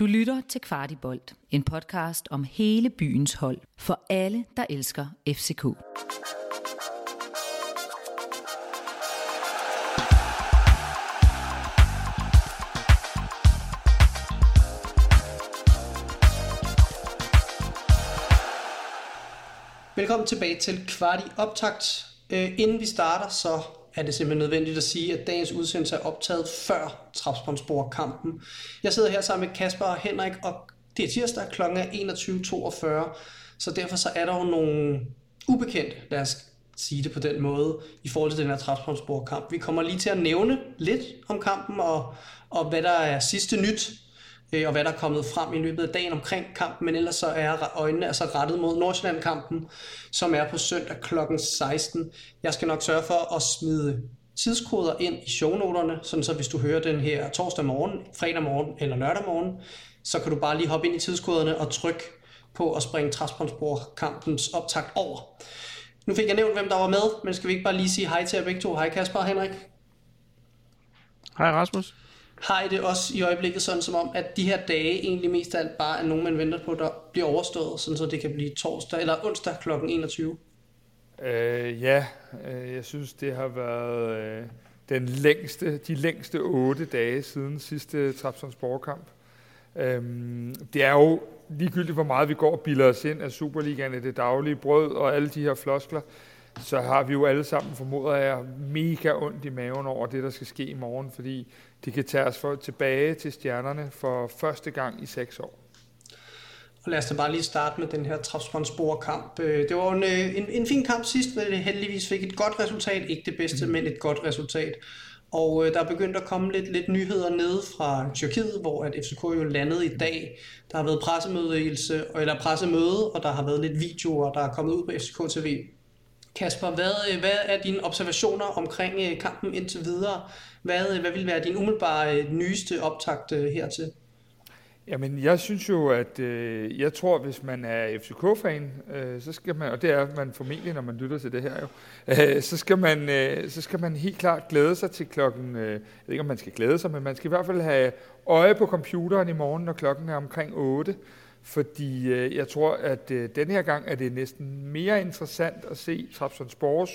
Du lytter til Kvartibolt, en podcast om hele byens hold for alle, der elsker FCK. Velkommen tilbage til Kvarti Optakt. Øh, inden vi starter, så er det simpelthen nødvendigt at sige, at dagens udsendelse er optaget før Trapsbåndsborg-kampen. Jeg sidder her sammen med Kasper og Henrik, og det er tirsdag kl. 21.42, så derfor så er der jo nogle ubekendte, lad os sige det på den måde, i forhold til den her Trapsbåndsborg-kamp. Vi kommer lige til at nævne lidt om kampen, og, og hvad der er sidste nyt øh, og hvad der er kommet frem i løbet af dagen omkring kampen, men ellers så er øjnene altså rettet mod Nordsjælland-kampen, som er på søndag kl. 16. Jeg skal nok sørge for at smide tidskoder ind i shownoterne, sådan så hvis du hører den her torsdag morgen, fredag morgen eller lørdag morgen, så kan du bare lige hoppe ind i tidskoderne og trykke på at springe Traspondsborg-kampens optakt over. Nu fik jeg nævnt, hvem der var med, men skal vi ikke bare lige sige hej til jer begge to? Hej Kasper og Henrik. Hej Rasmus har I det også i øjeblikket sådan som om, at de her dage egentlig mest af alt bare er nogen, man venter på, der bliver overstået, sådan så det kan blive torsdag eller onsdag kl. 21? Øh, ja, øh, jeg synes, det har været øh, den længste, de længste otte dage siden sidste Trapsons borgerkamp. Øh, det er jo ligegyldigt, hvor meget vi går og bilder os ind af Superligaen i det daglige brød og alle de her floskler, så har vi jo alle sammen formodet af mega ondt i maven over det, der skal ske i morgen, fordi det kan tage os for, tilbage til stjernerne for første gang i seks år. Og lad os da bare lige starte med den her Trapsbåndsborg-kamp. Øh, det var en, øh, en, en fin kamp sidst, hvor det heldigvis fik et godt resultat. Ikke det bedste, mm. men et godt resultat. Og øh, der er begyndt at komme lidt, lidt nyheder ned fra Tyrkiet, hvor at FCK jo landede i dag. Der har været pressemødelse, eller pressemøde, og der har været lidt videoer, der er kommet ud på FCK TV. Kasper, hvad, øh, hvad er dine observationer omkring øh, kampen indtil videre? Hvad, øh, hvad vil være din umiddelbare nyeste optakt hertil? Jamen, jeg synes jo, at øh, jeg tror, hvis man er FCK-fan, øh, så skal man, og det er man formentlig, når man lytter til det her jo, øh, så, skal man, øh, så skal man helt klart glæde sig til klokken, øh, jeg ved ikke, om man skal glæde sig, men man skal i hvert fald have øje på computeren i morgen, når klokken er omkring 8, fordi øh, jeg tror, at øh, den her gang er det næsten mere interessant at se Trabzonspors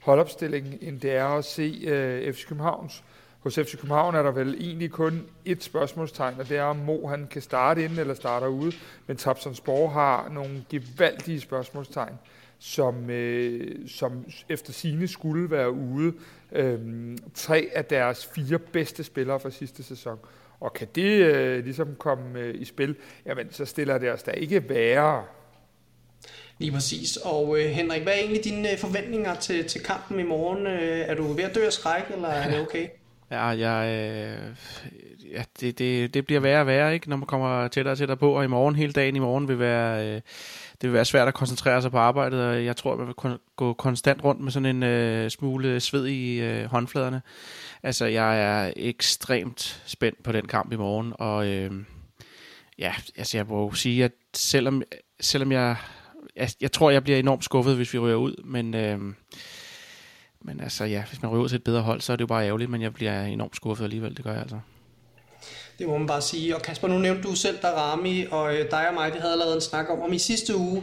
holdopstilling, end det er at se øh, FC Københavns. Hos FC København er der vel egentlig kun et spørgsmålstegn, og det er, om Mo han kan starte inden eller starter ude. Men Trabzonspor har nogle gevaldige spørgsmålstegn, som, øh, som efter sine skulle være ude. Øh, tre af deres fire bedste spillere fra sidste sæson. Og kan det øh, ligesom komme øh, i spil, jamen så stiller det os da ikke værre. Lige præcis. Og øh, Henrik, hvad er egentlig dine øh, forventninger til, til kampen i morgen? Øh, er du ved at dø af skræk, eller er det okay? Ja, jeg, øh, ja det, det, det bliver værre og værre, ikke, når man kommer tættere og tættere på, og i morgen, hele dagen i morgen, vil være, øh, det vil være svært at koncentrere sig på arbejdet, og jeg tror, at man vil kon- gå konstant rundt med sådan en øh, smule sved i øh, håndfladerne. Altså, jeg er ekstremt spændt på den kamp i morgen, og øh, ja, altså jeg må sige, at selvom, selvom jeg, jeg, jeg tror, jeg bliver enormt skuffet, hvis vi ryger ud, men, øh, men altså ja, hvis man ryger ud til et bedre hold, så er det jo bare ærgerligt, men jeg bliver enormt skuffet alligevel, det gør jeg altså. Det må man bare sige. Og Kasper, nu nævnte du selv Darami, og øh, dig og mig, vi havde lavet en snak om, om i sidste uge,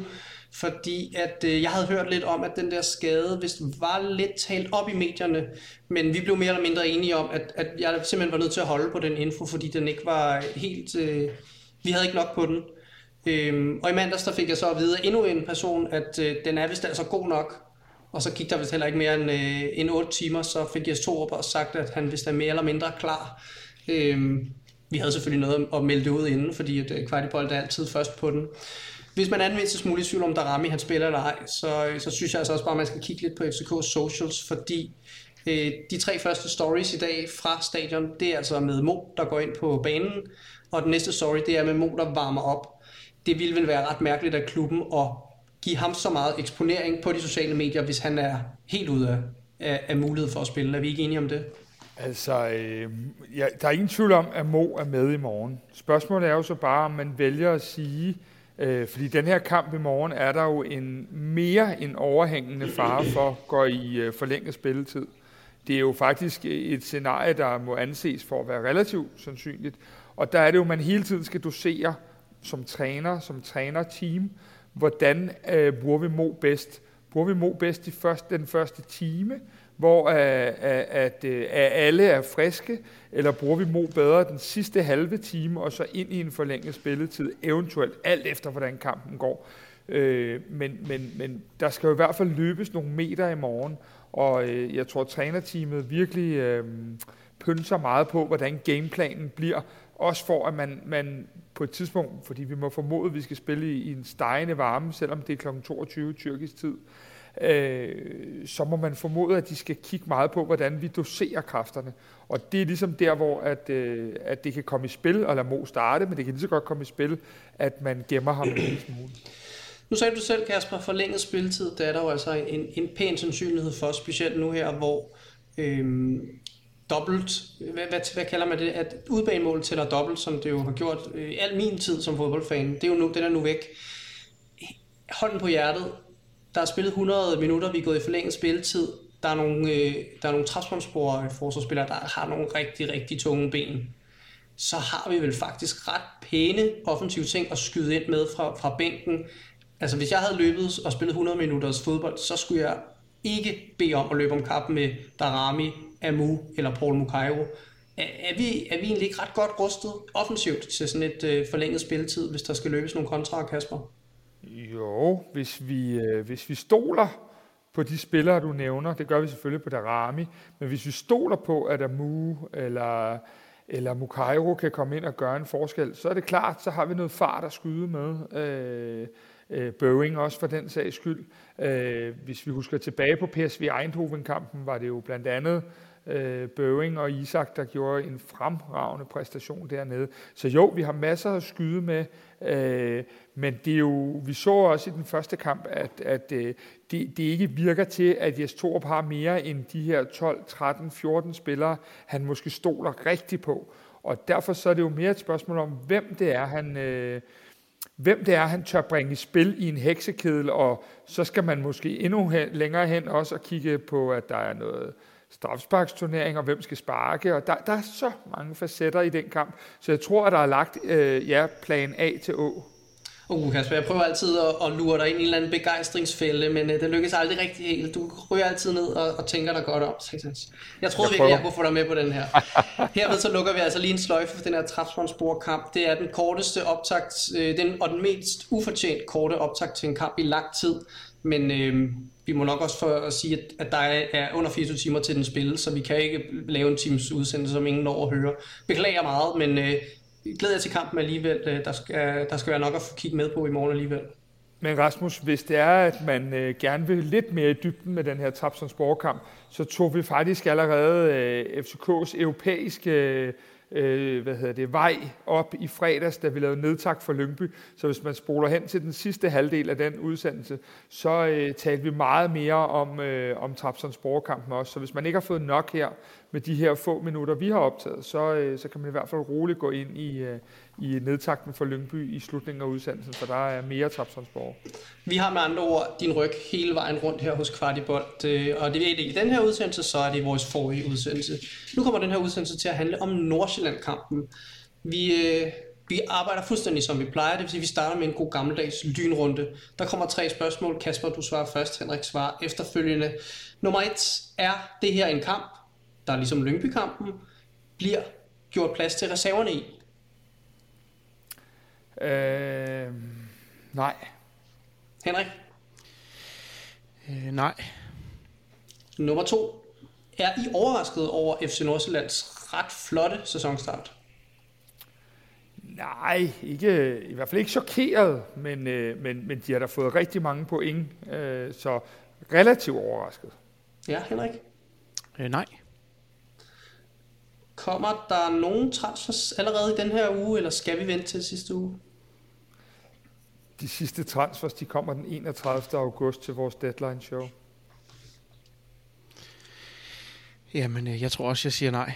fordi at øh, jeg havde hørt lidt om, at den der skade hvis var lidt talt op i medierne, men vi blev mere eller mindre enige om, at, at jeg simpelthen var nødt til at holde på den info, fordi den ikke var helt... Øh, vi havde ikke nok på den. Øhm, og i mandags der fik jeg så at vide af endnu en person, at øh, den er vist altså god nok. Og så gik der vist heller ikke mere end, øh, end 8 timer, så fik jeg to op og sagt, at han vist er mere eller mindre klar. Øhm, vi havde selvfølgelig noget at melde det ud inden, fordi at øh, Kvartibold er altid først på den. Hvis man er en smule i tvivl om Darami han spiller eller ej, så, øh, så synes jeg altså også bare, at man skal kigge lidt på FCK's socials, fordi øh, de tre første stories i dag fra stadion, det er altså med Mo, der går ind på banen, og den næste story, det er med Mo, der varmer op. Det ville vel være ret mærkeligt af klubben at give ham så meget eksponering på de sociale medier, hvis han er helt ude af, af, af mulighed for at spille. Er vi ikke enige om det? Altså, øh, ja, der er ingen tvivl om, at Mo er med i morgen. Spørgsmålet er jo så bare, om man vælger at sige, øh, fordi den her kamp i morgen er der jo en mere en overhængende fare for går i øh, forlænget spilletid. Det er jo faktisk et scenarie, der må anses for at være relativt sandsynligt. Og der er det jo, man hele tiden skal dosere som træner, som trænerteam, hvordan øh, bruger vi Mo bedst. Bruger vi Mo bedst i først, den første time, hvor øh, øh, at, at, at alle er friske, eller bruger vi Mo bedre den sidste halve time, og så ind i en forlænget spilletid, eventuelt alt efter, hvordan kampen går. Øh, men, men, men der skal jo i hvert fald løbes nogle meter i morgen, og øh, jeg tror, at trænerteamet virkelig øh, pynser meget på, hvordan gameplanen bliver, også for at man, man på et tidspunkt, fordi vi må formode, at vi skal spille i, i en stejende varme, selvom det er kl. 22 tyrkisk tid, øh, øh, så må man formode, at de skal kigge meget på, hvordan vi doserer kræfterne. Og det er ligesom der, hvor at, øh, at det kan komme i spil, og lade Mo starte, men det kan lige så godt komme i spil, at man gemmer ham en lille smule. Nu sagde du selv, Kasper, forlænget spilletid, der er der jo altså en, en pæn sandsynlighed for, specielt nu her, hvor øhm, dobbelt, hvad, hvad, hvad kalder man det, at udbanemål tæller dobbelt, som det jo har gjort øh, al min tid som fodboldfan, det er jo nu, den er nu væk. Hånden på hjertet, der er spillet 100 minutter, vi er gået i forlænget spilletid, der er nogle, øh, der er nogle trapsbåndsspor øh, forsvarsspillere, der har nogle rigtig, rigtig tunge ben. Så har vi vel faktisk ret pæne offensive ting at skyde ind med fra, fra bænken. Altså hvis jeg havde løbet og spillet 100 minutters fodbold, så skulle jeg ikke bede om at løbe om kappen med Darami, Amu eller Paul Mukairo. Er, er, vi, er vi egentlig ikke ret godt rustet offensivt til sådan et øh, forlænget spilletid, hvis der skal løbes nogle kontra, Kasper? Jo, hvis vi, øh, hvis vi stoler på de spillere, du nævner, det gør vi selvfølgelig på Darami, men hvis vi stoler på, at Amu eller, eller Mukairo kan komme ind og gøre en forskel, så er det klart, så har vi noget fart at skyde med. Øh, øh, Boeing også for den sags skyld. Øh, hvis vi husker tilbage på PSV Eindhoven-kampen, var det jo blandt andet øh, Boeing og Isak, der gjorde en fremragende præstation dernede. Så jo, vi har masser at skyde med, øh, men det er jo, vi så også i den første kamp, at, at øh, det, det ikke virker til, at Jes Torup har mere end de her 12, 13, 14 spillere, han måske stoler rigtig på. Og derfor så er det jo mere et spørgsmål om, hvem det er, han... Øh, hvem det er, han tør bringe i spil i en heksekedel, og så skal man måske endnu hen, længere hen også og kigge på, at der er noget strafsparksturnering, og hvem skal sparke, og der, der er så mange facetter i den kamp, så jeg tror, at der er lagt øh, ja, plan A til Å. Uh, Kasper, jeg prøver altid at, at lure dig ind i en eller anden begejstringsfælde, men uh, det lykkes aldrig rigtig helt. Du ryger altid ned og, og tænker dig godt om. Jeg troede jeg virkelig, jeg kunne få dig med på den her. Herved så lukker vi altså lige en sløjfe for den her Trapsholmsborg-kamp. Det er den korteste optakt, øh, den, og den mest ufortjent korte optakt til en kamp i lang tid. Men øh, vi må nok også for at sige, at, at der er under 24 timer til den spil, så vi kan ikke lave en times udsendelse, som ingen når at høre. Beklager meget, men øh, glæder jeg til kampen alligevel. Øh, der skal, der skal være nok at få kigge med på i morgen alligevel. Men Rasmus, hvis det er, at man øh, gerne vil lidt mere i dybden med den her Trabzonspor kamp, så tog vi faktisk allerede øh, FCK's europæiske øh, hvad hedder det, vej op i fredags, da vi lavede nedtak for Lyngby. Så hvis man spoler hen til den sidste halvdel af den udsendelse, så øh, talte vi meget mere om, øh, om Trapsons borgerkampen også. Så hvis man ikke har fået nok her med de her få minutter, vi har optaget, så, øh, så kan man i hvert fald roligt gå ind i, øh, i nedtakten for Lyngby i slutningen af udsendelsen, for der er mere Trapsonsborg. Vi har med andre ord din ryg hele vejen rundt her hos Kvartibolt, øh, og det er det i den her udsendelse, så er det i vores forrige udsendelse. Nu kommer den her udsendelse til at handle om Nordsjælland-kampen. Vi, øh, vi arbejder fuldstændig som vi plejer, det vil sige, at vi starter med en god gammeldags lynrunde. Der kommer tre spørgsmål. Kasper, du svarer først, Henrik svarer efterfølgende. Nummer et, er det her en kamp, der er ligesom Lyngby-kampen, bliver gjort plads til reserverne i? Øh, nej. Henrik? Øh, nej. Nummer to. Er I overrasket over FC Nordsjællands ret flotte sæsonstart? Nej, ikke, i hvert fald ikke chokeret, men, øh, men, men de har da fået rigtig mange point, øh, så relativt overrasket. Ja, Henrik? Øh, nej. Kommer der nogen transfers allerede i den her uge, eller skal vi vente til sidste uge? De sidste transfers, de kommer den 31. august til vores deadline show. Jamen, øh, jeg tror også, jeg siger nej.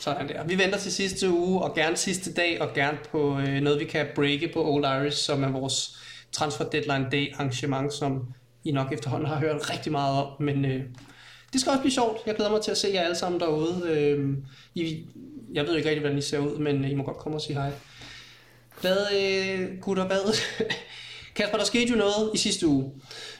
Sådan der. Vi venter til sidste uge, og gerne sidste dag, og gerne på øh, noget, vi kan breake på Old Irish, som er vores transfer deadline day arrangement, som I nok efterhånden har hørt rigtig meget om, men øh, det skal også blive sjovt. Jeg glæder mig til at se jer alle sammen derude. Øh, I, jeg ved ikke rigtig, hvordan I ser ud, men I må godt komme og sige hej. Hvad, øh, gutter, hvad? Kasper, der skete jo noget i sidste uge.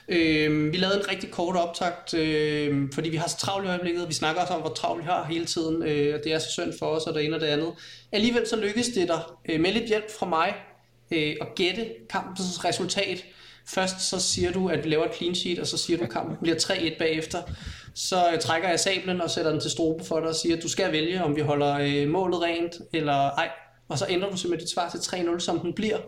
Øh, vi lavede en rigtig kort optakt, øh, fordi vi har så travlt i øjeblikket. Vi snakker også om, hvor travlt vi har hele tiden, øh, og det er så synd for os, og det ene og det andet. Alligevel så lykkedes det der øh, med lidt hjælp fra mig øh, at gætte kampens resultat. Først så siger du, at vi laver et clean sheet, og så siger du, at kampen bliver 3-1 bagefter. Så trækker jeg sablen og sætter den til strobe for dig og siger, at du skal vælge, om vi holder øh, målet rent eller ej. Og så ændrer du simpelthen dit svar til 3-0, som den bliver.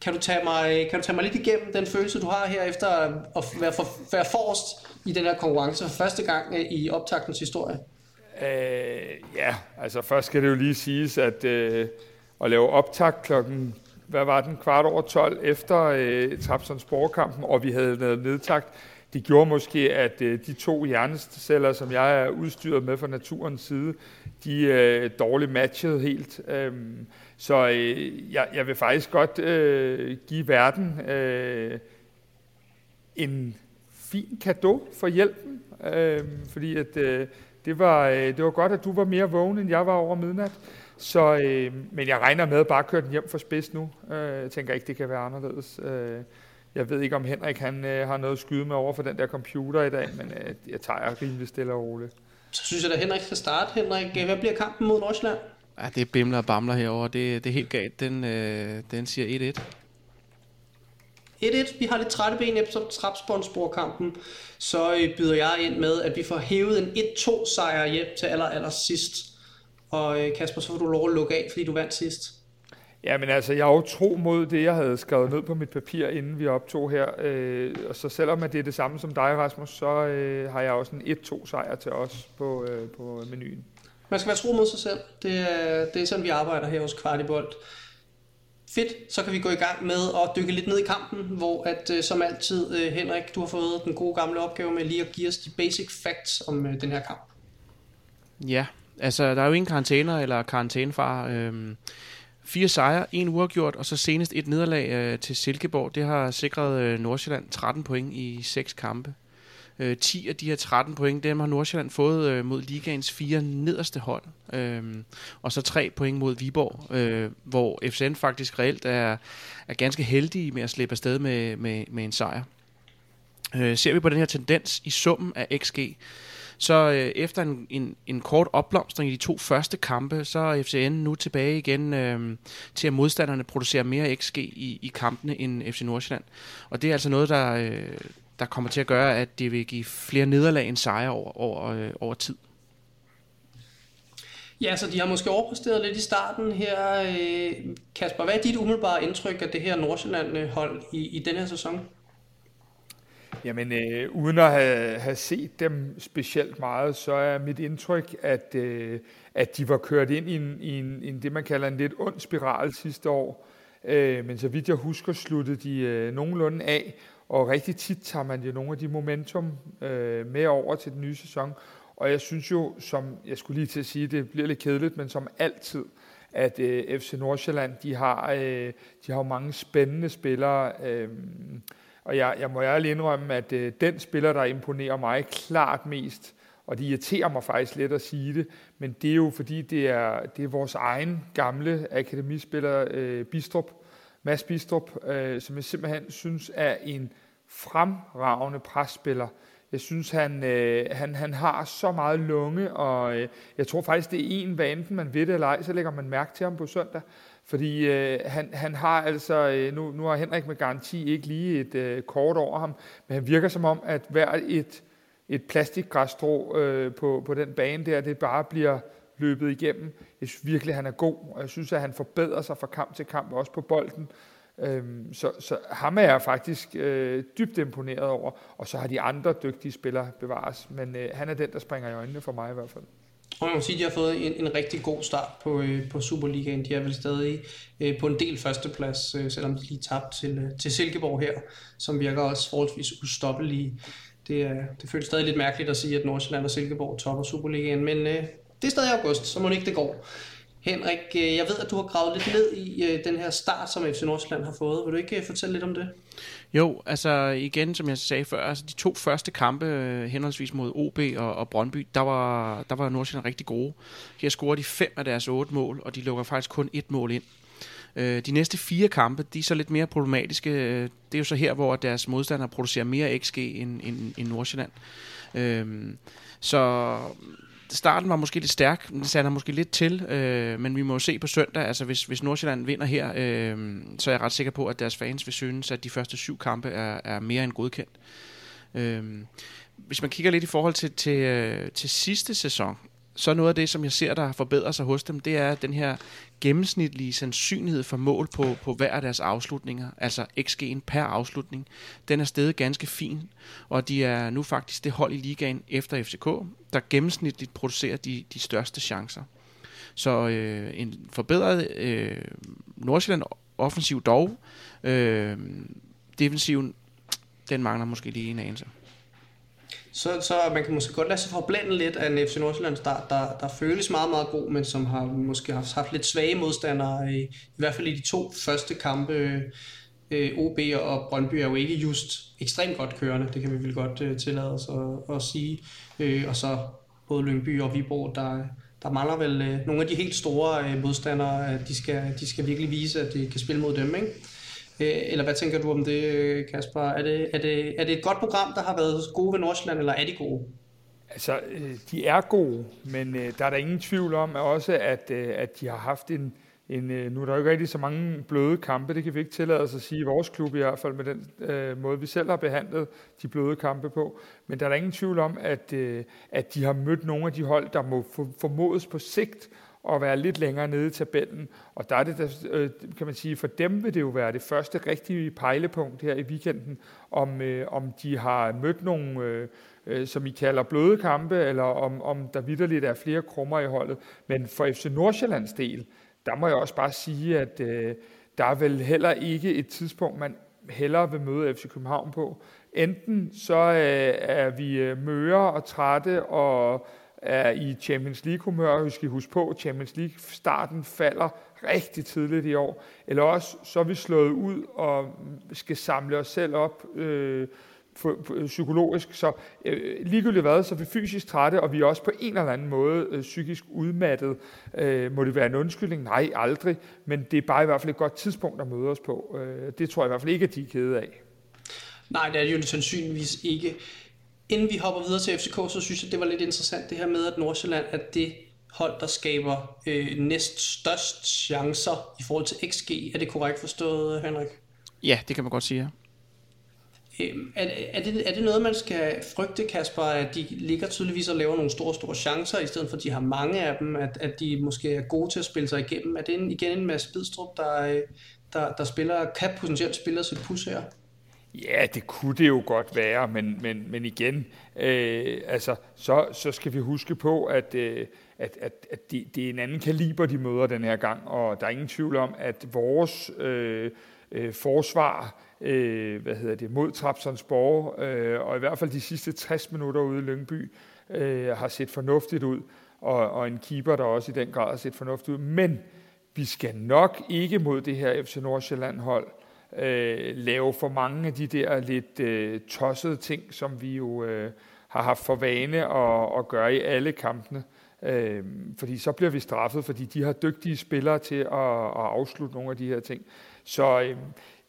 Kan du, tage mig, kan du tage mig lidt igennem den følelse, du har her efter at være, for, være forrest i den her konkurrence for første gang øh, i optaktens historie? Øh, ja, altså først skal det jo lige siges, at øh, at lave optakt klokken, hvad var den, kvart over 12 efter øh, Trapsons borgerkampen, og vi havde været nedtagt, det gjorde måske, at øh, de to hjerneceller, som jeg er udstyret med fra naturens side, de øh, dårligt matchede helt. Øhm, så øh, jeg, jeg vil faktisk godt øh, give verden øh, en fin gave for hjælpen, øh, fordi at, øh, det, var, øh, det var godt, at du var mere vågen, end jeg var over midnat. Så, øh, men jeg regner med at bare køre den hjem for spids nu. Øh, jeg tænker ikke, det kan være anderledes. Øh, jeg ved ikke, om Henrik han, øh, har noget at skyde med over for den der computer i dag, men øh, jeg tager rimelig stille og roligt. Så synes jeg, at Henrik skal starte. Henrik, hvad bliver kampen mod Nordsjælland? Ja, det er bimler og bamler herover. Det, det er helt galt. Den, øh, den siger 1-1. 1-1. Vi har lidt trætte ben efter Trapsbåndsborkampen. Så øh, byder jeg ind med, at vi får hævet en 1-2 sejr hjem til aller, aller sidst. Og øh, Kasper, så får du lov at lukke af, fordi du vandt sidst. Ja, men altså, jeg er jo tro mod det, jeg havde skrevet ned på mit papir, inden vi optog her. Øh, og så selvom at det er det samme som dig, Rasmus, så øh, har jeg også en 1-2 sejr til os på, øh, på menuen. Man skal være tro mod sig selv. Det er, det er sådan, vi arbejder her hos Kvartibold. Fedt, så kan vi gå i gang med at dykke lidt ned i kampen, hvor at øh, som altid, øh, Henrik, du har fået den gode gamle opgave med lige at give os de basic facts om øh, den her kamp. Ja, altså der er jo ingen karantæner eller karantænefar. Øhm, fire sejre, en uafgjort, og så senest et nederlag øh, til Silkeborg. Det har sikret øh, Nordsjælland 13 point i seks kampe. Øh, 10 af de her 13 point, dem har Nordsjælland fået øh, mod ligaens fire nederste hold. Øh, og så tre point mod Viborg, øh, hvor FCN faktisk reelt er, er ganske heldige med at slippe afsted med, med, med en sejr. Øh, ser vi på den her tendens i summen af XG, så øh, efter en, en, en kort opblomstring i de to første kampe, så er FCN nu tilbage igen øh, til at modstanderne producerer mere XG i, i kampene end FC Nordsjælland. Og det er altså noget, der, øh, der kommer til at gøre, at det vil give flere nederlag end sejre over, over, øh, over tid. Ja, så de har måske overpræsteret lidt i starten her. Øh, Kasper, hvad er dit umiddelbare indtryk af det her Nordsjælland-hold i, i den her sæson? Jamen, øh, uden at have, have set dem specielt meget, så er mit indtryk, at, øh, at de var kørt ind i, en, i en, en, det, man kalder en lidt ond spiral sidste år. Øh, men så vidt jeg husker, sluttede de øh, nogenlunde af, og rigtig tit tager man jo nogle af de momentum øh, med over til den nye sæson. Og jeg synes jo, som jeg skulle lige til at sige, det bliver lidt kedeligt, men som altid, at øh, FC Nordsjælland, de har, øh, de har jo mange spændende spillere. Øh, og jeg, jeg må ærligt indrømme, at øh, den spiller, der imponerer mig klart mest, og det irriterer mig faktisk lidt at sige det, men det er jo fordi, det er, det er vores egen gamle akademispiller, øh, Bistrup, Mads Bistrup, øh, som jeg simpelthen synes er en fremragende presspiller. Jeg synes, han, øh, han, han har så meget lunge, og øh, jeg tror faktisk, det er en, hvad enten man ved det eller ej, så lægger man mærke til ham på søndag. Fordi øh, han, han har altså, øh, nu, nu har Henrik med garanti ikke lige et øh, kort over ham, men han virker som om, at hver et, et plastikgræsstrå øh, på, på den bane der, det bare bliver løbet igennem. Jeg synes virkelig, han er god, og jeg synes, at han forbedrer sig fra kamp til kamp, også på bolden. Øhm, så, så ham er jeg faktisk øh, dybt imponeret over, og så har de andre dygtige spillere bevares, men øh, han er den, der springer i øjnene for mig i hvert fald. Og man må sige, at de har fået en, en rigtig god start på, øh, på Superligaen. De er vel stadig øh, på en del førsteplads, øh, selvom de lige tabte til, øh, til Silkeborg her, som virker også forholdsvis ustoppelige. Det, øh, det føles stadig lidt mærkeligt at sige, at Nordsjælland og Silkeborg topper Superligaen, men øh, det er stadig august, så må det ikke det går. Henrik, øh, jeg ved, at du har gravet lidt ned i øh, den her start, som FC Nordsjælland har fået. Vil du ikke øh, fortælle lidt om det? Jo, altså igen, som jeg sagde før, altså de to første kampe, øh, henholdsvis mod OB og, og Brøndby, der var, der var Nordsjælland rigtig gode. Her scorede de fem af deres otte mål, og de lukker faktisk kun et mål ind. Øh, de næste fire kampe, de er så lidt mere problematiske. Øh, det er jo så her, hvor deres modstandere producerer mere XG end, end, end Nordsjælland. Så starten var måske lidt stærk, det satte måske lidt til, øh, men vi må jo se på søndag, altså hvis, hvis Nordsjælland vinder her, øh, så er jeg ret sikker på, at deres fans vil synes, at de første syv kampe er, er mere end godkendt. Øh, hvis man kigger lidt i forhold til, til, øh, til sidste sæson, så noget af det, som jeg ser, der forbedrer sig hos dem, det er den her gennemsnitlige sandsynlighed for mål på, på hver af deres afslutninger, altså XG'en per afslutning. Den er stedet ganske fin, og de er nu faktisk det hold i ligaen efter FCK, der gennemsnitligt producerer de, de største chancer. Så øh, en forbedret øh, Nordsjælland offensiv dog. Øh, defensiven, den mangler måske lige en anelse. Så, så man kan måske godt lade sig forblænde lidt af en FC Nordsjælland start, der, der føles meget, meget god, men som har måske haft, haft lidt svage modstandere, i, i hvert fald i de to første kampe. Øh, OB og Brøndby er jo ikke just ekstremt godt kørende, det kan vi vel godt øh, tillade os at, at sige. Øh, og så både Lyngby og Viborg, der, der mangler vel øh, nogle af de helt store øh, modstandere, de skal, de skal virkelig vise, at de kan spille mod dem, ikke? Øh, eller hvad tænker du om det, Kasper? Er det, er, det, er det et godt program, der har været gode ved Nordsjælland, eller er de gode? Altså, øh, de er gode, men øh, der er der ingen tvivl om at også, at, at de har haft en, en, nu er der jo ikke rigtig så mange bløde kampe, det kan vi ikke tillade os at sige i vores klub i hvert fald, med den øh, måde, vi selv har behandlet de bløde kampe på. Men der er der ingen tvivl om, at, øh, at de har mødt nogle af de hold, der må formodes på sigt og være lidt længere nede i tabellen. Og der er det, der, øh, kan man sige, for dem vil det jo være det første rigtige pejlepunkt her i weekenden, om, øh, om de har mødt nogle, øh, øh, som I kalder bløde kampe, eller om, om der vidderligt er flere krummer i holdet. Men for FC Nordsjællands del, der må jeg også bare sige, at øh, der er vel heller ikke et tidspunkt, man hellere vil møde FC København på. Enten så øh, er vi øh, møre og trætte og er i Champions League-humør. Vi skal huske på, at Champions League-starten falder rigtig tidligt i år. Eller også så er vi slået ud og skal samle os selv op øh, for, for, psykologisk. Så øh, ligegyldigt hvad, så er vi fysisk trætte, og vi er også på en eller anden måde øh, psykisk udmattet. Øh, må det være en undskyldning? Nej, aldrig. Men det er bare i hvert fald et godt tidspunkt at møde os på. Øh, det tror jeg i hvert fald ikke, at de er kede af. Nej, det er jo sandsynligvis ikke. Inden vi hopper videre til FCK, så synes jeg, det var lidt interessant det her med, at Nordsjælland er det hold, der skaber øh, næst størst chancer i forhold til XG. Er det korrekt forstået, Henrik? Ja, det kan man godt sige, ja. Øhm, er, er, det, er det noget, man skal frygte, Kasper, at de ligger tydeligvis og laver nogle store, store chancer, i stedet for at de har mange af dem, at, at de måske er gode til at spille sig igennem? Er det en, igen en masse Bidstrup, der, øh, der, der spiller, kan potentielt spille sit pus her? Ja, det kunne det jo godt være, men, men, men igen, øh, altså, så, så skal vi huske på, at, øh, at, at, at det, det er en anden kaliber, de møder den her gang, og der er ingen tvivl om, at vores øh, øh, forsvar øh, hvad hedder det, mod Trapsonsborg, øh, og i hvert fald de sidste 60 minutter ude i Lyngby, øh, har set fornuftigt ud, og, og en keeper, der også i den grad har set fornuftigt ud. Men vi skal nok ikke mod det her FC Nordsjælland-hold, øh, øh, lave for mange af de der lidt øh, tossede ting, som vi jo øh, har haft for vane at, at gøre i alle kampene. Øh, fordi så bliver vi straffet, fordi de har dygtige spillere til at, at afslutte nogle af de her ting. Så øh,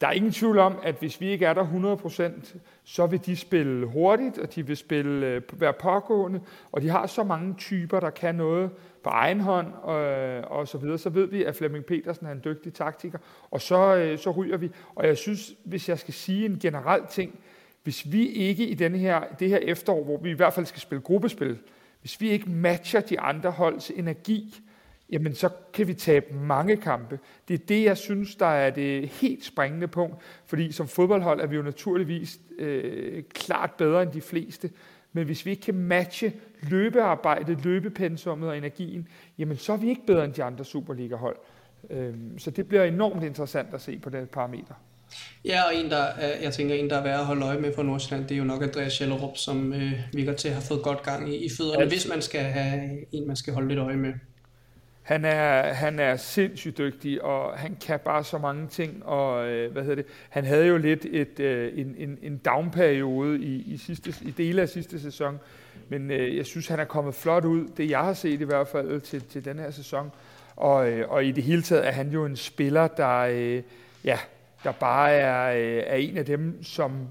der er ingen tvivl om, at hvis vi ikke er der 100%, så vil de spille hurtigt, og de vil spille, øh, være pågående, og de har så mange typer, der kan noget på egen hånd og, øh, og så videre, så ved vi, at Flemming Petersen er en dygtig taktiker, og så, øh, så ryger vi. Og jeg synes, hvis jeg skal sige en generel ting, hvis vi ikke i denne her, det her efterår, hvor vi i hvert fald skal spille gruppespil, hvis vi ikke matcher de andre holds energi, jamen så kan vi tabe mange kampe. Det er det, jeg synes, der er det helt springende punkt, fordi som fodboldhold er vi jo naturligvis øh, klart bedre end de fleste, men hvis vi ikke kan matche løbearbejdet, løbepensummet og energien, jamen så er vi ikke bedre end de andre Superliga-hold. Øhm, så det bliver enormt interessant at se på det parameter. Ja, og en, der, jeg tænker, en, der er værd at holde øje med for Nordsjælland, det er jo nok Andreas Schellerup, som øh, virker til at have fået godt gang i, i fødderne, hvis man skal have en, man skal holde lidt øje med. Han er, han er sindssygt dygtig, og han kan bare så mange ting. Og øh, hvad hedder det? Han havde jo lidt et, øh, en, en, en down-periode i, i, sidste, i dele af sidste sæson, men øh, jeg synes, han er kommet flot ud, det jeg har set i hvert fald til, til den her sæson. Og, øh, og i det hele taget er han jo en spiller, der, øh, ja, der bare er, øh, er en af dem, som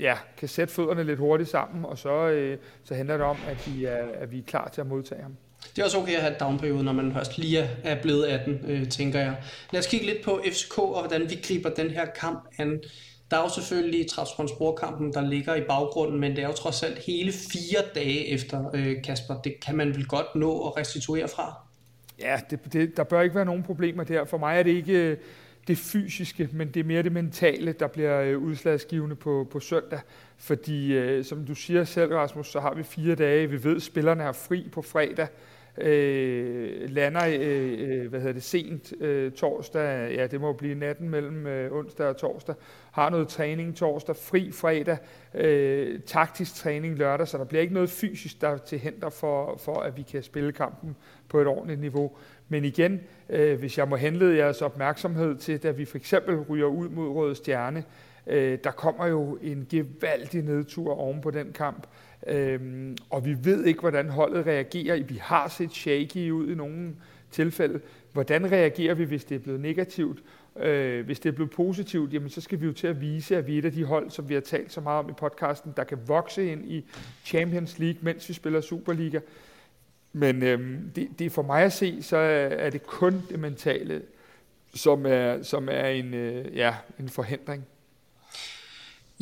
ja, kan sætte fødderne lidt hurtigt sammen, og så, øh, så handler det om, at vi, er, at vi er klar til at modtage ham. Det er også okay at have et downperiode, når man først lige er blevet 18, øh, tænker jeg. Lad os kigge lidt på FCK og hvordan vi griber den her kamp an. Der er jo selvfølgelig Trabzonspor-kampen, der ligger i baggrunden, men det er jo trods alt hele fire dage efter, øh, Kasper. Det kan man vel godt nå at restituere fra? Ja, det, det, der bør ikke være nogen problemer der. For mig er det ikke øh, det fysiske, men det er mere det mentale, der bliver øh, udslagsgivende på, på søndag. Fordi, øh, som du siger selv, Rasmus, så har vi fire dage. Vi ved, at spillerne er fri på fredag øh, lander øh, øh, hvad hedder det, sent øh, torsdag, ja det må blive natten mellem øh, onsdag og torsdag, har noget træning torsdag, fri fredag, øh, taktisk træning lørdag, så der bliver ikke noget fysisk, der er til hænder for, for, at vi kan spille kampen på et ordentligt niveau. Men igen, øh, hvis jeg må henlede jeres opmærksomhed til, da vi for eksempel ryger ud mod Røde Stjerne, øh, der kommer jo en gevaldig nedtur oven på den kamp, Øhm, og vi ved ikke, hvordan holdet reagerer. Vi har set shaky ud i nogle tilfælde. Hvordan reagerer vi, hvis det er blevet negativt? Øh, hvis det er blevet positivt, jamen så skal vi jo til at vise, at vi er et af de hold, som vi har talt så meget om i podcasten, der kan vokse ind i Champions League, mens vi spiller Superliga. Men øhm, det, det er for mig at se, så er det kun det mentale, som er, som er en, øh, ja, en forhindring.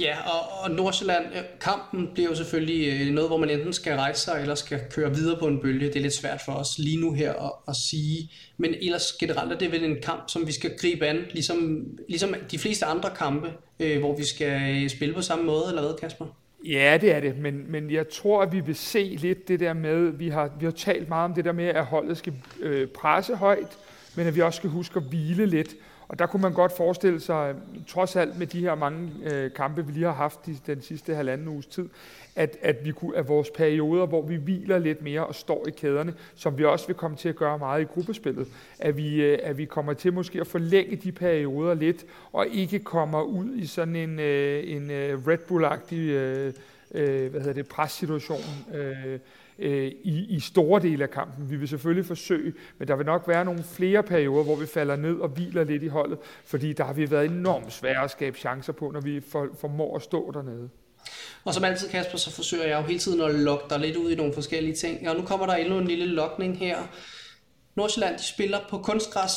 Ja, og, og Nordsjælland, øh, kampen bliver jo selvfølgelig øh, noget, hvor man enten skal rejse sig, eller skal køre videre på en bølge. Det er lidt svært for os lige nu her at, at sige. Men ellers generelt er det vel en kamp, som vi skal gribe an, ligesom, ligesom de fleste andre kampe, øh, hvor vi skal øh, spille på samme måde, eller hvad, Kasper? Ja, det er det, men, men jeg tror, at vi vil se lidt det der med, vi har, vi har talt meget om det der med, at holdet skal øh, presse højt, men at vi også skal huske at hvile lidt. Og der kunne man godt forestille sig, trods alt med de her mange øh, kampe, vi lige har haft i den sidste halvanden uges tid, at, at vi kunne at vores perioder, hvor vi hviler lidt mere og står i kæderne, som vi også vil komme til at gøre meget i gruppespillet, at vi, øh, at vi kommer til måske at forlænge de perioder lidt, og ikke kommer ud i sådan en, øh, en øh, Red Bull-agtig øh, øh, hvad hedder det, pressituation, øh, øh, i, i store dele af kampen. Vi vil selvfølgelig forsøge, men der vil nok være nogle flere perioder, hvor vi falder ned og hviler lidt i holdet, fordi der har vi været enormt svære at skabe chancer på, når vi for, formår at stå dernede. Og som altid, Kasper, så forsøger jeg jo hele tiden at lokke dig lidt ud i nogle forskellige ting. Og nu kommer der endnu en lille lokning her. Nordsjælland, de spiller på kunstgræs,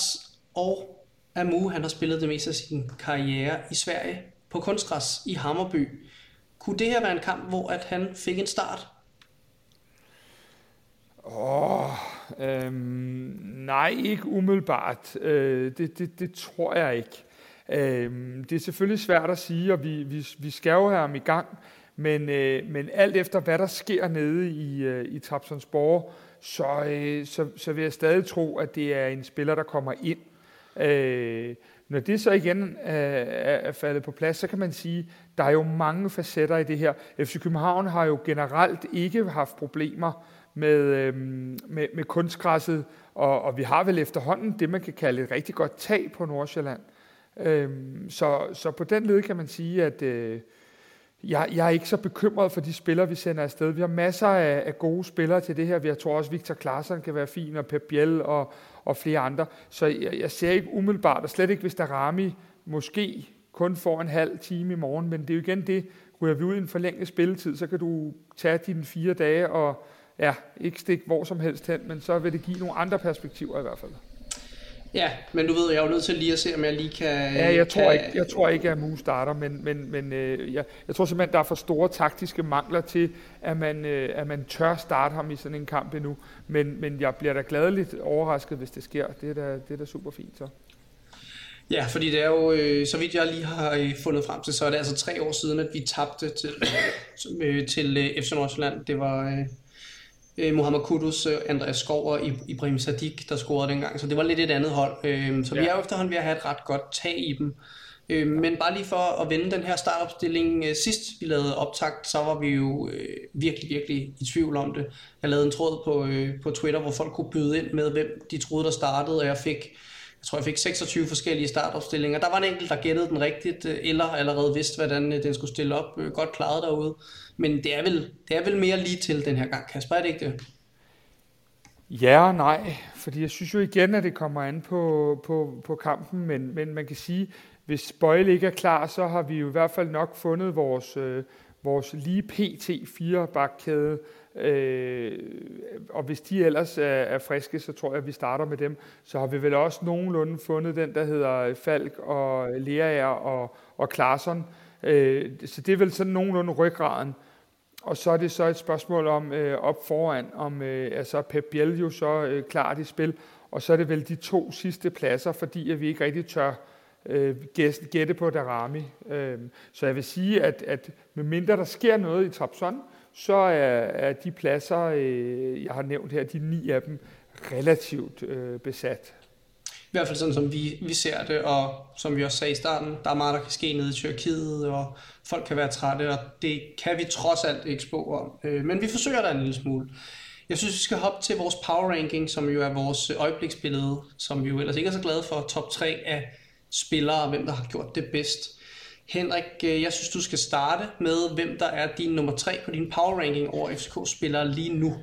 og Amu, han har spillet det meste af sin karriere i Sverige på kunstgræs i Hammerby. Kunne det her være en kamp, hvor at han fik en start? Åh, øhm, nej, ikke umiddelbart. Øh, det, det, det tror jeg ikke. Øh, det er selvfølgelig svært at sige, og vi, vi, vi skal jo have ham i gang, men, øh, men alt efter hvad der sker nede i, øh, i Trapsonsborg, så, øh, så, så vil jeg stadig tro, at det er en spiller, der kommer ind. Øh, når det så igen øh, er, er faldet på plads, så kan man sige, der er jo mange facetter i det her. FC København har jo generelt ikke haft problemer med, øh, med, med kunstgræsset, og, og vi har vel efterhånden det, man kan kalde et rigtig godt tag på Nordsjælland. Øh, så, så på den led kan man sige, at øh, jeg, jeg er ikke så bekymret for de spillere, vi sender afsted. Vi har masser af, af gode spillere til det her. Jeg tror også, Victor Klaassen kan være fin, og Pep Biel og, og flere andre. Så jeg, jeg ser ikke umiddelbart, og slet ikke hvis der Rami måske kun får en halv time i morgen, men det er jo igen det, ryger vi ud i en forlænget spilletid, så kan du tage dine fire dage og, ja, ikke stikke hvor som helst hen, men så vil det give nogle andre perspektiver i hvert fald. Ja, men du ved, jeg er jo nødt til lige at se, om jeg lige kan... Ja, jeg tror kan... ikke, jeg tror ikke at Mu starter, men, men, men øh, jeg, jeg tror simpelthen, der er for store taktiske mangler til, at man, øh, at man tør starte ham i sådan en kamp endnu. Men, men jeg bliver da gladeligt overrasket, hvis det sker. Det er da, det er da super fint så. Ja, fordi det er jo, øh, så vidt jeg lige har øh, fundet frem til, så er det altså tre år siden, at vi tabte til, øh, til øh, FC Nordsjælland. Det var... Øh, øh, Mohamed Kudus, øh, Andreas Skov og Ibrahim Sadik, der scorede dengang. Så det var lidt et andet hold. Øh, så ja. vi er jo efterhånden ved at have et ret godt tag i dem. Øh, men bare lige for at vende den her startopstilling. Øh, sidst vi lavede optakt, så var vi jo øh, virkelig, virkelig i tvivl om det. Jeg lavede en tråd på, øh, på Twitter, hvor folk kunne byde ind med, hvem de troede, der startede, og jeg fik jeg tror, jeg fik 26 forskellige startopstillinger. Der var en enkelt, der gættede den rigtigt, øh, eller allerede vidste, hvordan øh, den skulle stille op. Øh, godt klaret derude. Men det er, vel, det er vel mere lige til den her gang, Kasper, er det ikke det? Ja og nej, fordi jeg synes jo igen, at det kommer an på, på, på kampen, men, men man kan sige, hvis Bøjle ikke er klar, så har vi jo i hvert fald nok fundet vores, øh, vores lige PT 4 bakkæde, øh, og hvis de ellers er, er friske, så tror jeg, at vi starter med dem. Så har vi vel også nogenlunde fundet den, der hedder Falk og Leaer og, og Klarsson. Øh, så det er vel sådan nogenlunde ryggraden. Og så er det så et spørgsmål om øh, op foran, om øh, altså Pep Biel jo så øh, klart i spil, og så er det vel de to sidste pladser, fordi at vi ikke rigtig tør øh, gætte på Darami. Øh, så jeg vil sige, at, at medmindre der sker noget i Trabzon, så er, er de pladser, øh, jeg har nævnt her, de ni af dem, relativt øh, besat. I hvert fald sådan, som vi, vi ser det, og som vi også sagde i starten, der er meget, der kan ske nede i Tyrkiet, og folk kan være trætte, og det kan vi trods alt ikke spå om. Øh, men vi forsøger da en lille smule. Jeg synes, vi skal hoppe til vores power ranking, som jo er vores øh, øjebliksbillede, som vi jo ellers ikke er så glade for, top 3 af spillere, og hvem der har gjort det bedst. Henrik, øh, jeg synes, du skal starte med, hvem der er din nummer 3 på din power ranking over FCK-spillere lige nu.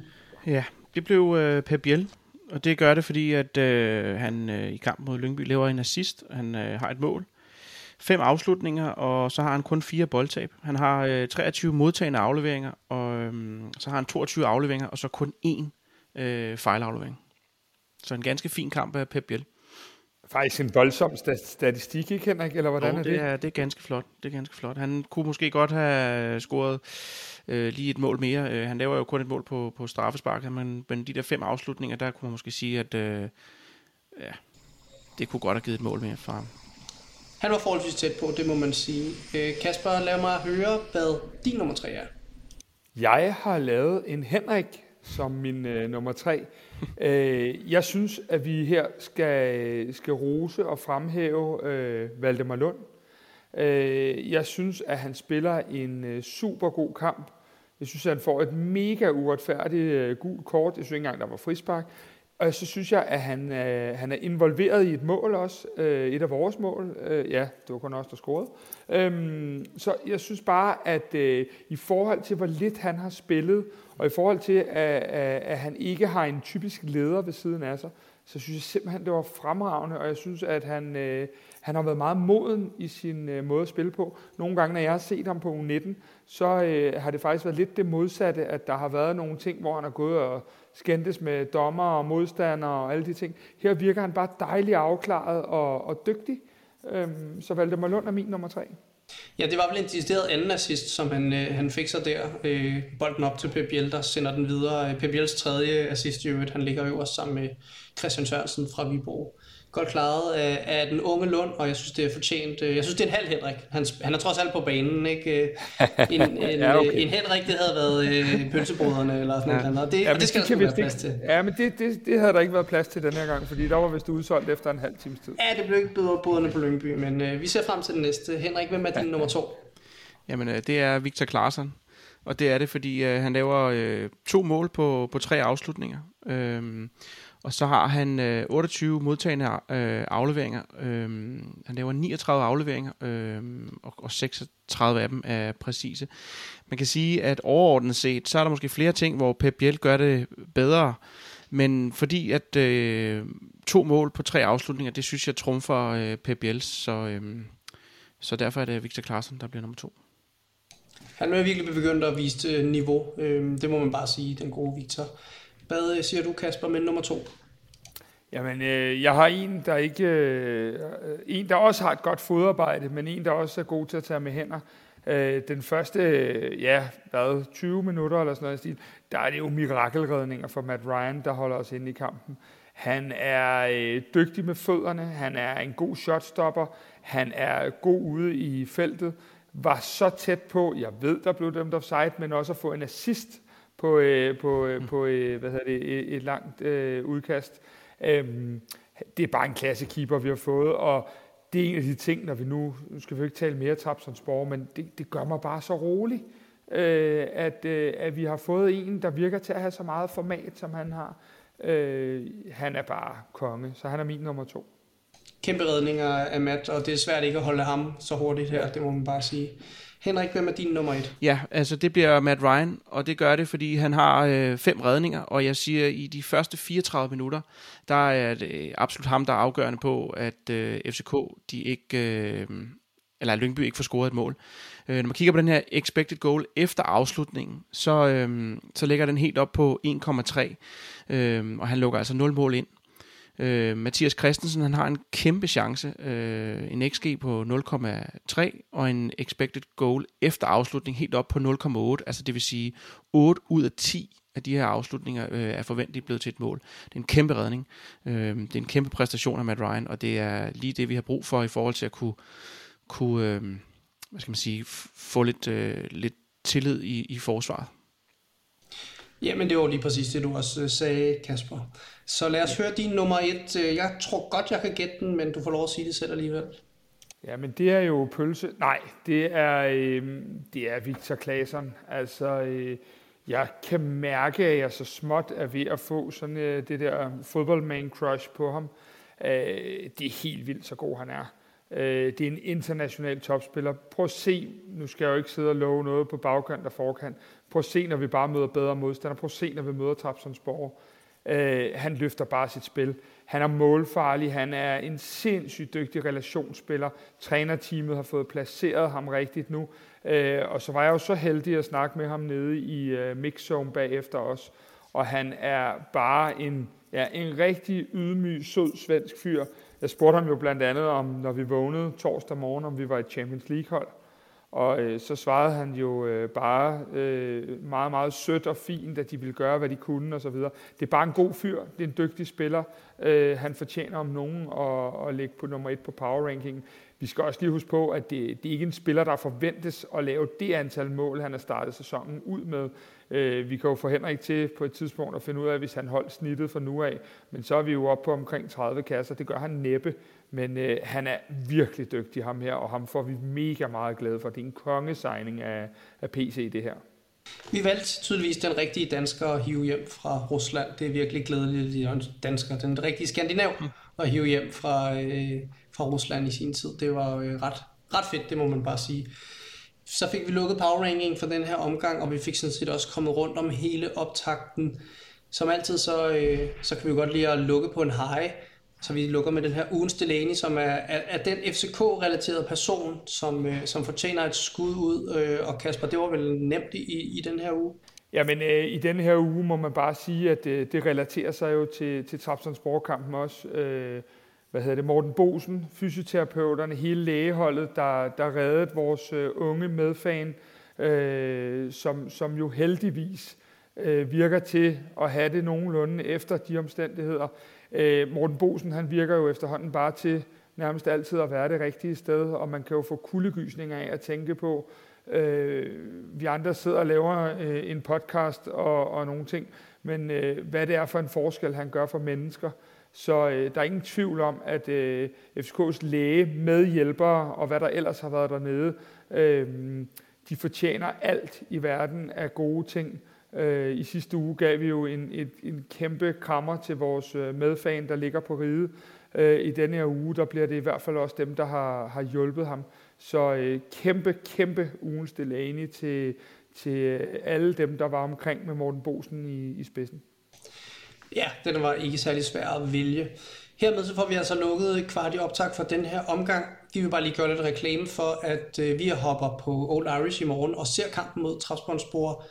Ja, det blev øh, Pep Biel, og det gør det, fordi at øh, han øh, i kamp mod Lyngby laver en assist. Han øh, har et mål. Fem afslutninger, og så har han kun fire boldtab. Han har øh, 23 modtagende afleveringer, og øh, så har han 22 afleveringer, og så kun én øh, fejlaflevering. Så en ganske fin kamp af Pep Biel. Faktisk en voldsom statistik, ikke Henrik? Eller hvordan oh, er det? Det er, det er ganske flot. Det er ganske flot. Han kunne måske godt have scoret øh, lige et mål mere. Øh, han laver jo kun et mål på, på straffespark, men, men de der fem afslutninger, der kunne man måske sige, at øh, ja, det kunne godt have givet et mål mere for ham. Han var forholdsvis tæt på, det må man sige. Øh, Kasper, lad mig høre, hvad din nummer tre er. Jeg har lavet en Henrik som min øh, nummer tre. øh, jeg synes, at vi her skal, skal rose og fremhæve øh, Valdemar Lund. Øh, jeg synes, at han spiller en øh, super god kamp. Jeg synes, at han får et mega uretfærdigt øh, gult kort. Jeg synes ikke engang, der var frispark. Og så synes jeg, at han, øh, han er involveret i et mål også. Øh, et af vores mål. Øh, ja, det var kun også der scorede. Øhm, så jeg synes bare, at øh, i forhold til, hvor lidt han har spillet, og i forhold til, at, at, at han ikke har en typisk leder ved siden af sig, så synes jeg simpelthen, det var fremragende, og jeg synes, at han, øh, han har været meget moden i sin øh, måde at spille på. Nogle gange, når jeg har set ham på U19, så øh, har det faktisk været lidt det modsatte, at der har været nogle ting, hvor han har gået og skændtes med dommer og modstandere og alle de ting. Her virker han bare dejligt afklaret og, og dygtig. Øhm, så Valdemar Lund er min nummer tre. Ja, det var vel en decideret anden assist, som han, øh, han fik sig der. Øh, bolden op til Pep Biel, der sender den videre. Øh, Pep Biels tredje assist i øvrigt, han ligger jo også sammen med Christian Sørensen fra Viborg godt klaret af, af den unge Lund, og jeg synes, det er fortjent. Jeg synes, det er en halv Henrik. Han, han er trods alt på banen, ikke? En, en, ja, okay. en Henrik, det havde været øh, pølsebrødrene eller sådan ja. noget. Og det, ja, og det skal der være plads til. Ja, men det, det, det havde der ikke været plads til den her gang, fordi der var vist udsolgt efter en halv times tid. Ja, det blev ikke bedre brødrene på Lyngby, men øh, vi ser frem til den næste. Henrik, hvem er din ja. nummer to? Jamen, øh, det er Victor Klaarsson. Og det er det, fordi øh, han laver øh, to mål på, på tre afslutninger. Øh, og så har han øh, 28 modtagende øh, afleveringer. Øh, han laver 39 afleveringer, øh, og, og 36 af dem er præcise. Man kan sige, at overordnet set, så er der måske flere ting, hvor Pep Biel gør det bedre. Men fordi at øh, to mål på tre afslutninger, det synes jeg trumfer øh, Pep Biel, så, øh, så derfor er det Victor Klaassen, der bliver nummer to. Han er virkelig begyndt at vise øh, niveau. Øh, det må man bare sige, den gode Victor. Hvad øh, siger du, Kasper, med nummer to? Jamen, øh, jeg har en, der ikke, øh, en, der også har et godt fodarbejde, men en, der også er god til at tage med hænder. Øh, den første, øh, ja, hvad, 20 minutter eller sådan noget stil, der er det jo mirakelredninger for Matt Ryan, der holder os inde i kampen. Han er øh, dygtig med fødderne, han er en god shotstopper, han er god ude i feltet, var så tæt på, jeg ved, der blev dømt offside, men også at få en assist på, øh, på, øh, på øh, hvad hedder det, et, et langt øh, udkast. Øhm, det er bare en klasse keeper, vi har fået, og det er en af de ting, når vi nu, nu skal vi ikke tale mere Trabzonspor, men det, det gør mig bare så rolig, øh, at, øh, at vi har fået en, der virker til at have så meget format, som han har. Øh, han er bare konge, så han er min nummer to. Kæmpe redninger af Matt, og det er svært ikke at holde ham så hurtigt her, det må man bare sige. Henrik, hvem er din nummer et? Ja, altså det bliver Matt Ryan, og det gør det, fordi han har øh, fem redninger, og jeg siger, i de første 34 minutter, der er det absolut ham, der er afgørende på, at øh, FCK, de ikke, øh, eller Lyngby ikke får scoret et mål. Øh, når man kigger på den her expected goal efter afslutningen, så, øh, så ligger den helt op på 1,3, øh, og han lukker altså 0 mål ind. Øh, Mathias Christensen han har en kæmpe chance, øh, en XG på 0,3 og en expected goal efter afslutning helt op på 0,8, altså det vil sige 8 ud af 10 af de her afslutninger øh, er forventeligt blevet til et mål. Det er en kæmpe redning. Øh, det er en kæmpe præstation af Matt Ryan, og det er lige det, vi har brug for i forhold til at kunne, kunne øh, hvad skal man sige, få lidt, øh, lidt tillid i, i forsvaret. Jamen, det var lige præcis det, du også øh, sagde, Kasper. Så lad os høre din nummer et. Øh, jeg tror godt, jeg kan gætte den, men du får lov at sige det selv alligevel. Ja, men det er jo pølse. Nej, det er, øh, det er Victor Claesson. Altså, øh, jeg kan mærke, at jeg så småt er ved at få sådan øh, det der fodboldman crush på ham. Øh, det er helt vildt, så god han er. Øh, det er en international topspiller. Prøv at se, nu skal jeg jo ikke sidde og love noget på bagkant og forkant. Prøv at se, når vi bare møder bedre modstandere. Prøv at se, når vi møder Trabzonsborg. Øh, han løfter bare sit spil. Han er målfarlig. Han er en sindssygt dygtig relationsspiller. Trænerteamet har fået placeret ham rigtigt nu. Øh, og så var jeg jo så heldig at snakke med ham nede i øh, mixzone bagefter os. Og han er bare en, ja, en rigtig ydmyg, sød svensk fyr. Jeg spurgte ham jo blandt andet om, når vi vågnede torsdag morgen, om vi var et Champions League-hold. Og øh, så svarede han jo øh, bare øh, meget, meget sødt og fint, at de ville gøre, hvad de kunne osv. Det er bare en god fyr, det er en dygtig spiller. Øh, han fortjener om nogen at, at ligge på nummer et på power ranking. Vi skal også lige huske på, at det, det er ikke en spiller, der forventes at lave det antal mål, han har startet sæsonen ud med. Øh, vi kan jo få Henrik til på et tidspunkt at finde ud af, hvis han holdt snittet fra nu af. Men så er vi jo oppe på omkring 30 kasser. Det gør han næppe. Men øh, han er virkelig dygtig, ham her, og ham får vi mega meget glæde for. Det er en kongesigning af, af PC, det her. Vi valgte tydeligvis den rigtige dansker at hive hjem fra Rusland. Det er virkelig glædeligt, at dansker, den rigtige skandinav at hive hjem fra, øh, fra Rusland i sin tid. Det var øh, ret, ret fedt, det må man bare sige. Så fik vi lukket power ranking for den her omgang, og vi fik sådan set også kommet rundt om hele optakten. Som altid, så, øh, så kan vi godt lide at lukke på en high. Så vi lukker med den her ugens Delaney, som er, er, er den FCK-relaterede person, som, øh, som fortjener et skud ud. Øh, og Kasper, det var vel nemt i, i den her uge? Jamen, øh, i den her uge må man bare sige, at øh, det relaterer sig jo til, til Trabzonspor-kampen også. Øh, hvad hedder det, Morten Bosen, fysioterapeuterne, hele lægeholdet, der, der reddede vores øh, unge medfan, øh, som, som jo heldigvis øh, virker til at have det nogenlunde efter de omstændigheder. Øh, Morten Bosen, han virker jo efterhånden bare til nærmest altid at være det rigtige sted, og man kan jo få kuldegysninger af at tænke på, øh, vi andre sidder og laver øh, en podcast og, og nogle ting, men øh, hvad det er for en forskel, han gør for mennesker. Så øh, der er ingen tvivl om, at øh, FCK's læge, medhjælpere og hvad der ellers har været dernede, øh, de fortjener alt i verden af gode ting. Øh, I sidste uge gav vi jo en, et, en kæmpe krammer til vores øh, medfan, der ligger på ride. Øh, I denne her uge, der bliver det i hvert fald også dem, der har, har hjulpet ham. Så øh, kæmpe, kæmpe ugens Delaney til, til øh, alle dem, der var omkring med Morten Bosen i, i spidsen. Ja, den var ikke særlig svær at vælge. Hermed så får vi altså lukket kvart i optag for den her omgang. Vi vil bare lige gøre lidt reklame for, at øh, vi hopper på Old Irish i morgen og ser kampen mod Trabzonspor.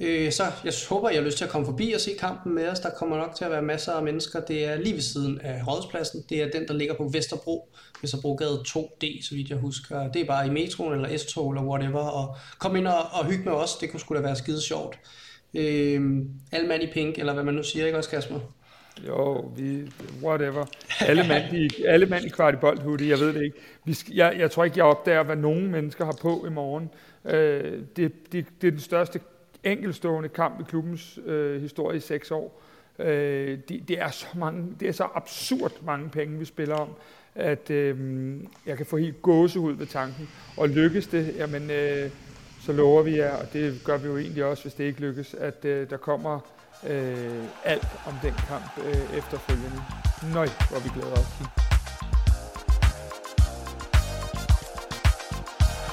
Øh, så jeg håber, I har lyst til at komme forbi og se kampen med os. Der kommer nok til at være masser af mennesker. Det er lige ved siden af Rådspladsen. Det er den, der ligger på Vesterbro. Vesterbrogade 2D, så vidt jeg husker. Det er bare i metroen eller S-tog eller whatever. Og kom ind og, og hygge med os. Det kunne sgu da være skide sjovt. Øh, alle mand i pink, eller hvad man nu siger, ikke også Kasper? Jo, vi, whatever. Alle mand i, alle mand i kvartibold hoodie, jeg ved det ikke. Vi jeg, jeg tror ikke, jeg opdager, hvad nogen mennesker har på i morgen. Øh, det, det, det er den største enkelstående kamp i klubbens øh, historie i seks år. Øh, det, det, er så mange, det er så absurd mange penge, vi spiller om, at øh, jeg kan få helt gåsehud ved tanken. Og lykkes det, jamen, øh, så lover vi jer, og det gør vi jo egentlig også, hvis det ikke lykkes, at øh, der kommer øh, alt om den kamp øh, efterfølgende. Nøj, hvor vi glæder os.